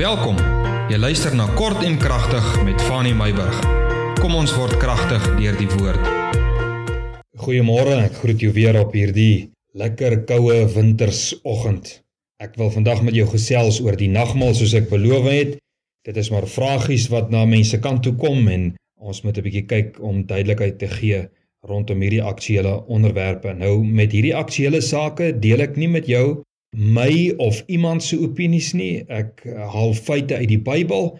Welkom. Jy luister na Kort en Kragtig met Fanny Meyburg. Kom ons word kragtig deur die woord. Goeiemôre, ek groet jou weer op hierdie lekker koue wintersoggend. Ek wil vandag met jou gesels oor die nagmaal soos ek beloof het. Dit is maar vragies wat na mense kant toe kom en ons moet 'n bietjie kyk om duidelikheid te gee rondom hierdie aktuelle onderwerpe. Nou met hierdie aktuelle sake deel ek nie met jou my of iemand se opinies nie. Ek eh, haal feite uit die Bybel,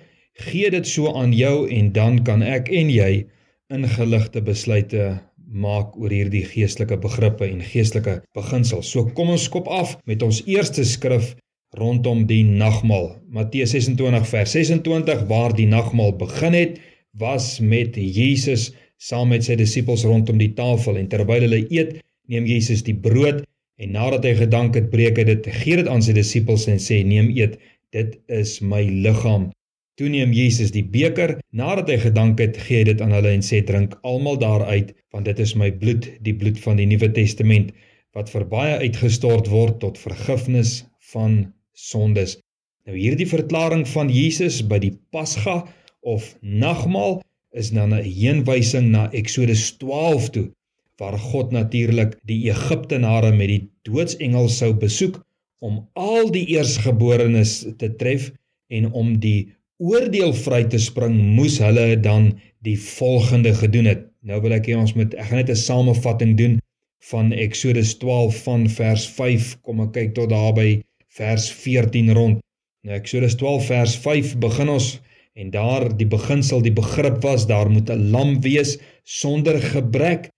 gee dit so aan jou en dan kan ek en jy ingeligte besluite maak oor hierdie geestelike begrippe en geestelike beginsels. So kom ons skop af met ons eerste skrif rondom die nagmaal. Matteus 26 vers 26 waar die nagmaal begin het, was met Jesus saam met sy disippels rondom die tafel en terwyl hulle eet, neem Jesus die brood En nadat hy gedank het, breek hy dit, gee dit aan sy disippels en sê: "Neem eet, dit is my liggaam." Toe neem Jesus die beker, nadat hy gedank het, gee hy dit aan hulle en sê: "Drink almal daaruit, want dit is my bloed, die bloed van die Nuwe Testament wat vir baie uitgestort word tot vergifnis van sondes." Nou hierdie verklaring van Jesus by die Pasga of nagmaal is dan 'n heenwysing na Eksodus 12 toe waar God natuurlik die Egiptenare met die doodsengel sou besoek om al die eersgeborenes te tref en om die oordeel vry te spring moes hulle dan die volgende gedoen het. Nou wil ek hê ons moet ek gaan net 'n samevatting doen van Eksodus 12 van vers 5 kom ek kyk tot daar by vers 14 rond. Nou Eksodus 12 vers 5 begin ons en daar die beginsel die begrip was daar moet 'n lam wees sonder gebrek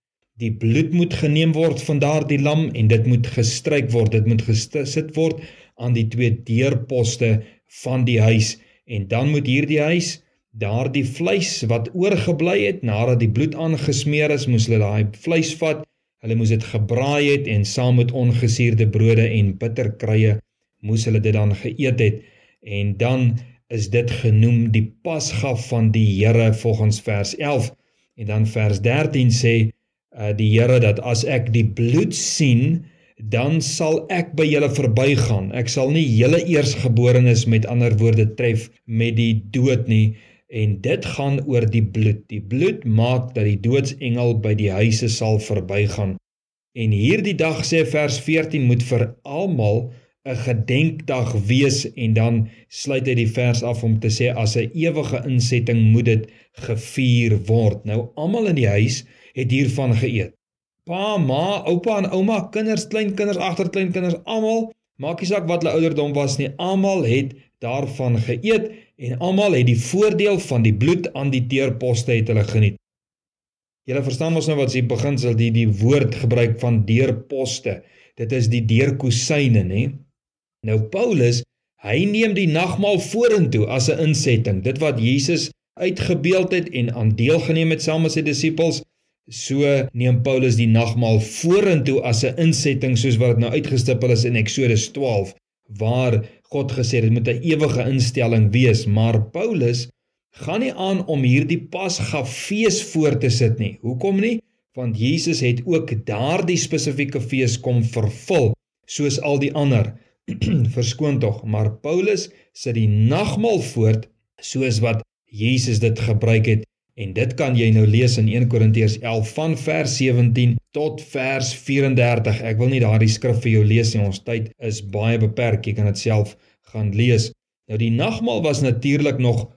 Die bloed moet geneem word van daardie lam en dit moet gestryk word. Dit moet gesit word aan die twee deurposte van die huis en dan moet hierdie huis daardie vleis wat oorgebly het nadat die bloed aangesmeer is, moes hulle daai vleis vat. Hulle moes dit gebraai het en saam met ongesuurde brode en bitterkrye moes hulle dit dan geëet het. En dan is dit genoem die Pasga van die Here volgens vers 11. En dan vers 13 sê uh, die Here dat as ek die bloed sien, dan sal ek by julle verbygaan. Ek sal nie julle eersgeborenes met ander woorde tref met die dood nie en dit gaan oor die bloed. Die bloed maak dat die doodsengel by die huise sal verbygaan. En hierdie dag sê vers 14 moet vir almal 'n gedenkdag wees en dan sluit hy die vers af om te sê as 'n ewige insetting moet dit gevier word. Nou almal in die huis het hiervan geëet. Pa, ma, oupa en ouma, kinders, kleinkinders, agterkleinkinders, almal, maak nie saak wat hulle ouderdom was nie, almal het daarvan geëet en almal het die voordeel van die bloed aan die deurposte het hulle geniet. Julle verstaan mos nou wat s'ie beginsel die die woord gebruik van deurposte. Dit is die deurkusyne, nê? Nou Paulus, hy neem die nagmaal vorentoe as 'n insetting. Dit wat Jesus uitgebeeld het en aan deel geneem het saam met sy disippels So neem Paulus die nagmaal vorentoe as 'n insetting soos wat nou uitgestipel is in Eksodus 12 waar God gesê het dit moet 'n ewige instelling wees, maar Paulus gaan nie aan om hierdie Pasga fees voor te sit nie. Hoekom nie? Want Jesus het ook daardie spesifieke fees kom vervul soos al die ander. Verskoon tog, maar Paulus sit die nagmaal voort soos wat Jesus dit gebruik het En dit kan jy nou lees in 1 Korintiërs 11 van vers 17 tot vers 34. Ek wil nie daardie skrif vir jou lees nie. Ons tyd is baie beperk. Jy kan dit self gaan lees. Nou die nagmaal was natuurlik nog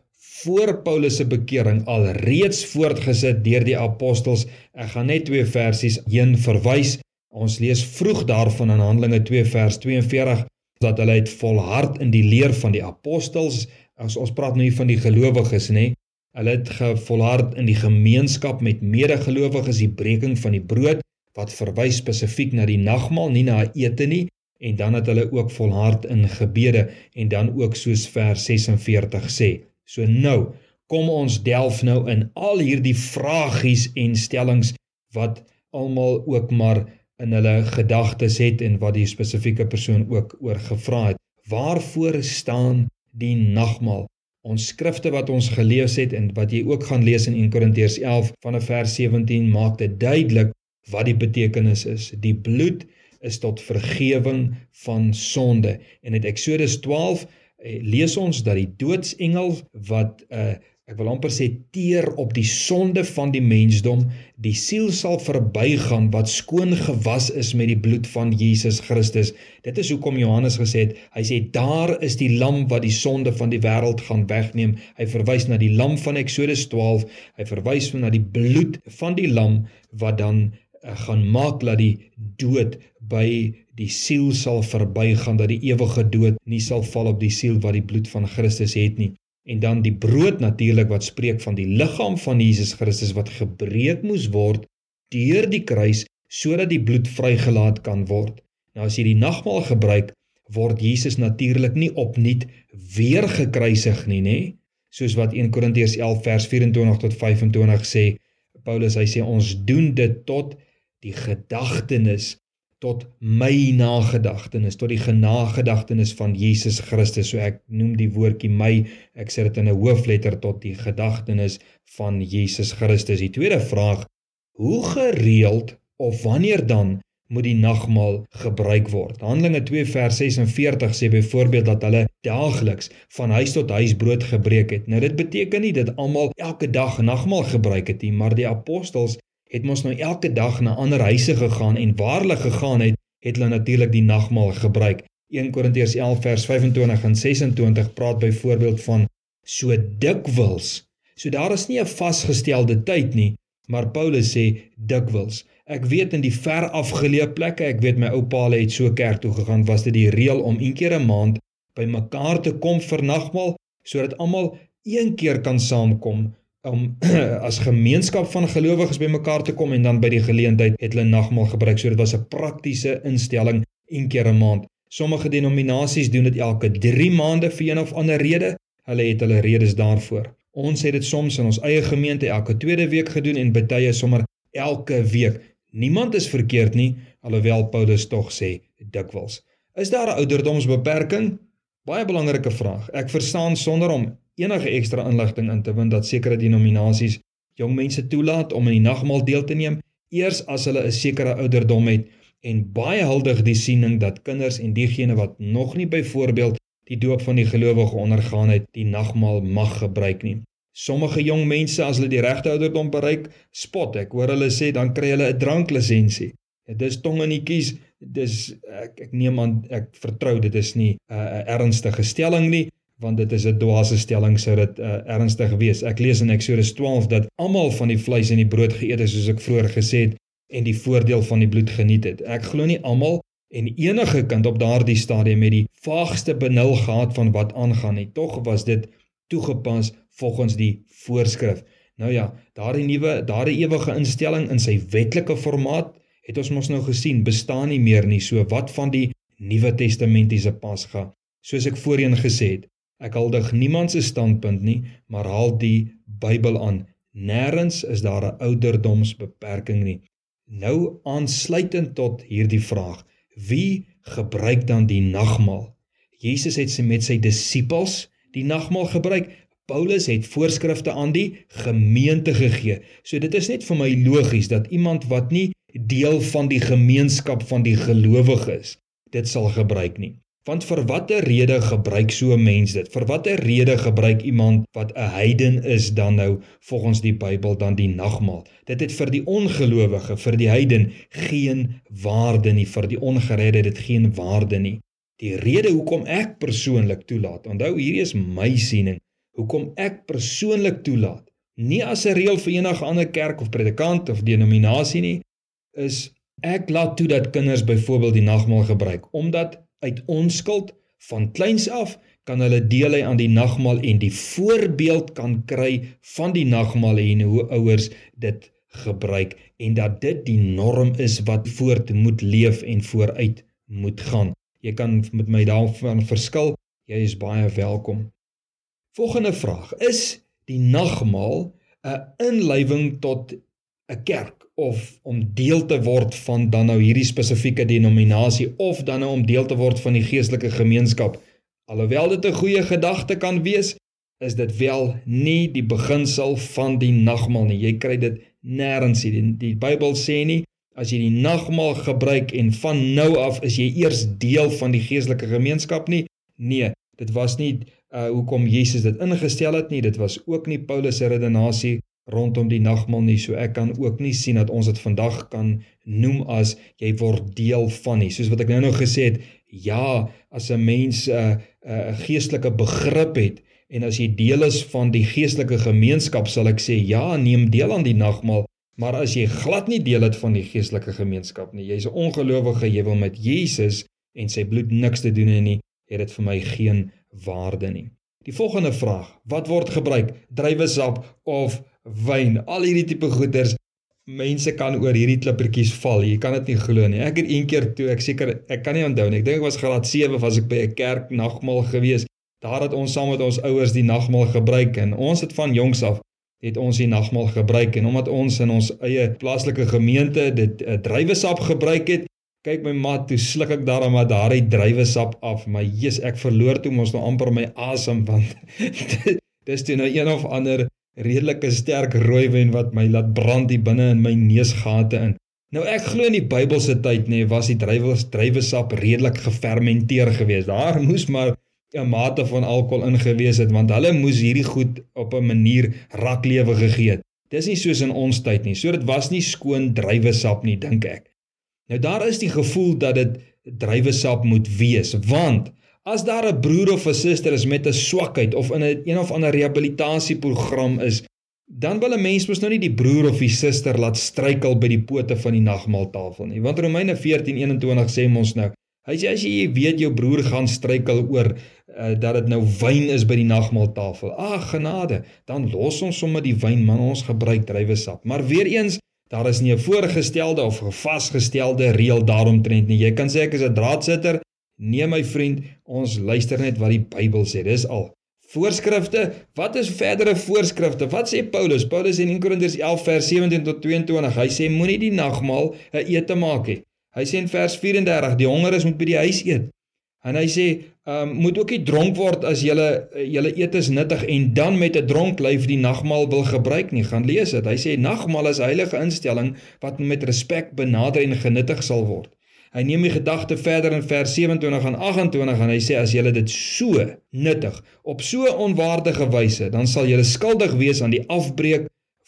voor Paulus se bekering al reeds voortgesit deur die apostels. Ek gaan net twee versies heen verwys. Ons lees vroeg daarvan in Handelinge 2 vers 42 dat hulle het volhard in die leer van die apostels. As ons praat nou hier van die gelowiges, nê? Hulle het gevolhard in die gemeenskap met medegelowiges, die breking van die brood wat verwys spesifiek na die nagmaal, nie na ete nie, en dan het hulle ook volhard in gebede en dan ook soos vers 46 sê. So nou, kom ons delf nou in al hierdie vragies en stellings wat almal ook maar in hulle gedagtes het en wat die spesifieke persoon ook oor gevra het. Waarvoor staan die nagmaal? Ons skrifte wat ons gelees het en wat jy ook gaan lees in 1 Korintiërs 11 vanaf vers 17 maak dit duidelik wat die betekenis is. Die bloed is tot vergifnis van sonde. En in Eksodus 12 eh, lees ons dat die doodsengel wat 'n uh, ek wil amper sê teer op die sonde van die mensdom, die siel sal verbygaan wat skoon gewas is met die bloed van Jesus Christus. Dit is hoekom Johannes gesê het, hy sê daar is die lam wat die sonde van die wêreld gaan wegneem. Hy verwys na die lam van Eksodus 12. Hy verwys na die bloed van die lam wat dan uh, gaan maak dat die dood by die siel sal verbygaan dat die ewige dood nie sal val op die siel wat die bloed van Christus het nie en dan die brood natuurlik wat spreek van die liggaam van Jesus Christus wat gebreek moes word deur die kruis sodat die bloed vrygelaat kan word. Nou as jy die nagmaal gebruik, word Jesus natuurlik nie opnuut weer gekruisig nie, nê? Soos wat 1 Korintiërs 11 vers 24 tot 25 sê, Paulus hy sê ons doen dit tot die gedagtenis tot my nagedagtenis, tot die genagedagtenis van Jesus Christus. So ek noem die woordjie my, ek sit dit in 'n hoofletter tot die gedagtenis van Jesus Christus. Die tweede vraag: Hoe gereeld of wanneer dan moet die nagmaal gebruik word? Handelinge 2 vers 46 sê byvoorbeeld dat hulle daagliks van huis tot huis brood gebreek het. Nou dit beteken nie dat almal elke dag nagmaal gebruik het nie, maar die apostels het mos nou elke dag na ander huise gegaan en waar hulle gegaan het, het hulle natuurlik die nagmaal gebruik. 1 Korintiërs 11 vers 25 en 26 praat byvoorbeeld van so dikwels. So daar is nie 'n vasgestelde tyd nie, maar Paulus sê dikwels. Ek weet in die ver afgeleë plekke, ek weet my oupa het so kerk toe gegaan, was dit die reël om een keer 'n maand by mekaar te kom vir nagmaal sodat almal een keer kan saamkom om as gemeenskap van gelowiges bymekaar te kom en dan by die geleentheid het hulle nagmaal gebruik. So dit was 'n praktiese instelling een keer 'n maand. Sommige denominasies doen dit elke 3 maande vir een of ander rede. Hulle het hulle redes daarvoor. Ons het dit soms in ons eie gemeente elke tweede week gedoen en baie sommer elke week. Niemand is verkeerd nie, alhoewel Paulus tog sê dikwels. Is daar 'n ouderdomsbeperking? Baie belangrike vraag. Ek verstaan sonder om enige ekstra inligting in te win dat sekere denominasies jong mense toelaat om in die nagmaal deel te neem eers as hulle 'n sekere ouderdom het en baie huldig die siening dat kinders en diegene wat nog nie byvoorbeeld die doop van die gelowige ondergaan het die nagmaal mag gebruik nie. Sommige jong mense as hulle die regte ouderdom bereik, spot ek hoor hulle sê dan kry hulle 'n dranklisensie. Dit is tong in die kies. Dis ek ek neem aan ek vertrou dit is nie 'n uh, ernstige stelling nie, want dit is 'n dwaase stelling sou dit uh, ernstig wees. Ek lees in Eksodus 12 dat almal van die vleis en die brood geëet het soos ek vroeër gesê het en die voordeel van die bloed geniet het. Ek glo nie almal en enige kind op daardie stadium met die vaagste benul gehad van wat aangaan nie. Tog was dit toegepas volgens die voorskrif. Nou ja, daardie nuwe, daardie ewige instelling in sy wetlike formaat het ons mos nou gesien bestaan nie meer nie. So wat van die Nuwe Testamentiese Pasga? Soos ek voorheen gesê het, Ek huldig niemand se standpunt nie, maar haal die Bybel aan. Nêrens is daar 'n ouderdomsbeperking nie. Nou aansluitend tot hierdie vraag, wie gebruik dan die nagmaal? Jesus het sy met sy disippels die nagmaal gebruik. Paulus het voorskrifte aan die gemeente gegee. So dit is net vir my logies dat iemand wat nie deel van die gemeenskap van die gelowiges dit sal gebruik nie. Want vir watter rede gebruik so 'n mens dit? Vir watter rede gebruik iemand wat 'n heiden is dan nou volgens die Bybel dan die nagmaal? Dit het vir die ongelowige, vir die heiden geen waarde nie, vir die ongeredde dit geen waarde nie. Die rede hoekom ek persoonlik toelaat, onthou hierdie is my siening, hoekom ek persoonlik toelaat, nie as 'n reël vir enige ander kerk of predikant of denominasie nie, is ek laat toe dat kinders byvoorbeeld die nagmaal gebruik omdat uit onskuld van kleins af kan hulle deel hê aan die nagmaal en die voorbeeld kan kry van die nagmaal en hoe ouers dit gebruik en dat dit die norm is wat voort moet leef en vooruit moet gaan. Jy kan met my daarvan verskil. Jy is baie welkom. Volgende vraag: Is die nagmaal 'n inlywing tot 'n kerk of om deel te word van dan nou hierdie spesifieke denominasie of dan nou om deel te word van die geestelike gemeenskap. Alhoewel dit 'n goeie gedagte kan wees, is dit wel nie die beginsel van die nagmaal nie. Jy kry dit nêrens nie. Die, die Bybel sê nie as jy die nagmaal gebruik en van nou af is jy eers deel van die geestelike gemeenskap nie. Nee, Dit was nie uh hoekom Jesus dit ingestel het nie. Dit was ook nie Paulus se redenasie rondom die nagmaal nie. So ek kan ook nie sien dat ons dit vandag kan noem as jy word deel van nie. Soos wat ek nou nog gesê het, ja, as 'n mens 'n uh, 'n uh, geestelike begrip het en as jy deel is van die geestelike gemeenskap, sal ek sê ja, neem deel aan die nagmaal. Maar as jy glad nie deel het van die geestelike gemeenskap nie, jy's 'n ongelowige, jy wil met Jesus en sy bloed niks te doen hê nie, het dit vir my geen waarde nie. Die volgende vraag: Wat word gebruik? Druiwesap of wyn? Al hierdie tipe goeders mense kan oor hierdie klippertjies val. Jy kan dit nie glo nie. Ek het een keer toe, ek seker ek kan nie onthou nie. Ek dink ek was graad 7 was ek by 'n kerk nagmaal gewees. Daar het ons saam met ons ouers die nagmaal gebruik en ons het van jongs af het ons die nagmaal gebruik en omdat ons in ons eie plaaslike gemeente dit uh, druiwesap gebruik het, kyk my mat toe sluk ek daarom maar daai druiwesap af. My Jesus ek verloor toe mos nou amper my asem want dis toe nou een of ander redelike sterk rooiwyn wat my laat brand hier binne in my neusgate in. Nou ek glo in die Bybelse tyd nê nee, was die druiwes druiwesap redelik gefermenteer geweest. Daar moes maar 'n mate van alkohol ingewees het want hulle moes hierdie goed op 'n manier raklewe gegee het. Dis nie soos in ons tyd nie. So dit was nie skoon druiwesap nie dink ek Nou daar is die gevoel dat dit druiwesap moet wees, want as daar 'n broer of 'n suster is met 'n swakheid of in 'n een, of ander rehabilitasieprogram is, dan wil 'n mens mos nou nie die broer of die suster laat struikel by die pote van die nagmaaltafel nie. Want Romeine 14:21 sê ons nou, hy sê as jy weet jou broer gaan struikel oor uh, dat dit nou wyn is by die nagmaaltafel. Ag genade, dan los ons sommer die wyn, man, ons gebruik druiwesap. Maar weer eens Daar is nie 'n voorgestelde of vasgestelde reël daaromtrent nie. Jy kan sê ek is 'n draadsitter. Nee my vriend, ons luister net wat die Bybel sê. Dis al. Voorskrifte, wat is verdere voorskrifte? Wat sê Paulus? Paulus in 1 Korintiërs 11 vers 17 tot 22. Hy sê moenie die nagmaal 'n ete maak nie. Hy sê in vers 34, die hongeres moet by die huis eet. En hy sê, ehm um, moet ook nie dronk word as julle julle eet is nuttig en dan met 'n dronk lyf die nagmaal wil gebruik nie. Gaan lees dit. Hy sê nagmaal is 'n heilige instelling wat met respek benader en genuttig sal word. Hy neem die gedagte verder in vers 27 en 28 en hy sê as julle dit so nuttig op so onwaardige wyse, dan sal julle skuldig wees aan die afbreek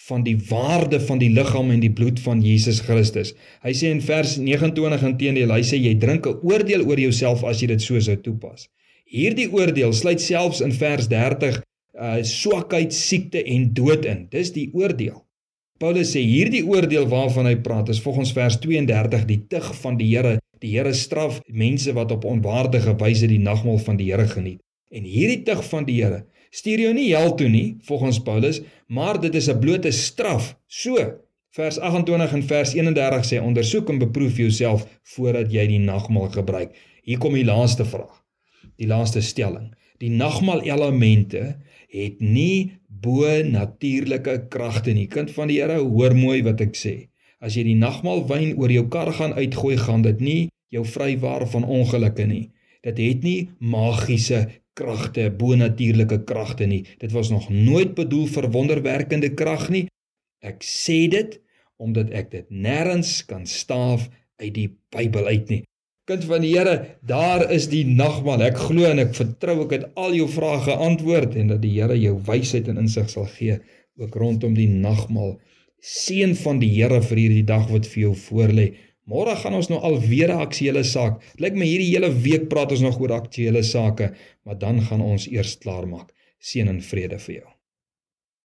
van die waarde van die liggaam en die bloed van Jesus Christus. Hy sê in vers 29 inteendeel, hy sê jy drink 'n oordeel oor jouself as jy dit so sou toepas. Hierdie oordeel sluit selfs in vers 30 uh swakheid, siekte en dood in. Dis die oordeel. Paulus sê hierdie oordeel waarvan hy praat is volgens vers 32 die tug van die Here. Die Here straf mense wat op onwaardige wyse die nagmaal van die Here geniet. En hierdie tug van die Here stuur jou nie hel toe nie volgens Paulus, maar dit is 'n blote straf. So, vers 28 en vers 31 sê ondersoek en beproef jouself voordat jy die nagmaal gebruik. Hier kom die laaste vraag. Die laaste stelling. Die nagmaal elemente het nie bo natuurlike kragte nie. Kind van die Here, hoor mooi wat ek sê. As jy die nagmaal wyn oor jou kar gaan uitgooi, gaan dit nie jou vrywaar van ongelukke nie. Dit het nie magiese kragte, bonatuurlike kragte nie. Dit was nog nooit bedoel vir wonderwerkende krag nie. Ek sê dit omdat ek dit nêrens kan staaf uit die Bybel uit nie. Kind van die Here, daar is die nagmaal. Ek glo en ek vertrou ek het al jou vrae geantwoord en dat die Here jou wysheid en insig sal gee ook rondom die nagmaal. Seën van die Here vir hierdie dag wat vir jou voorlê. Môre gaan ons nou alweer 'n aktuele saak. Lyk my hierdie hele week praat ons nog oor aktuele sake, maar dan gaan ons eers klaarmaak. Seën en vrede vir jou.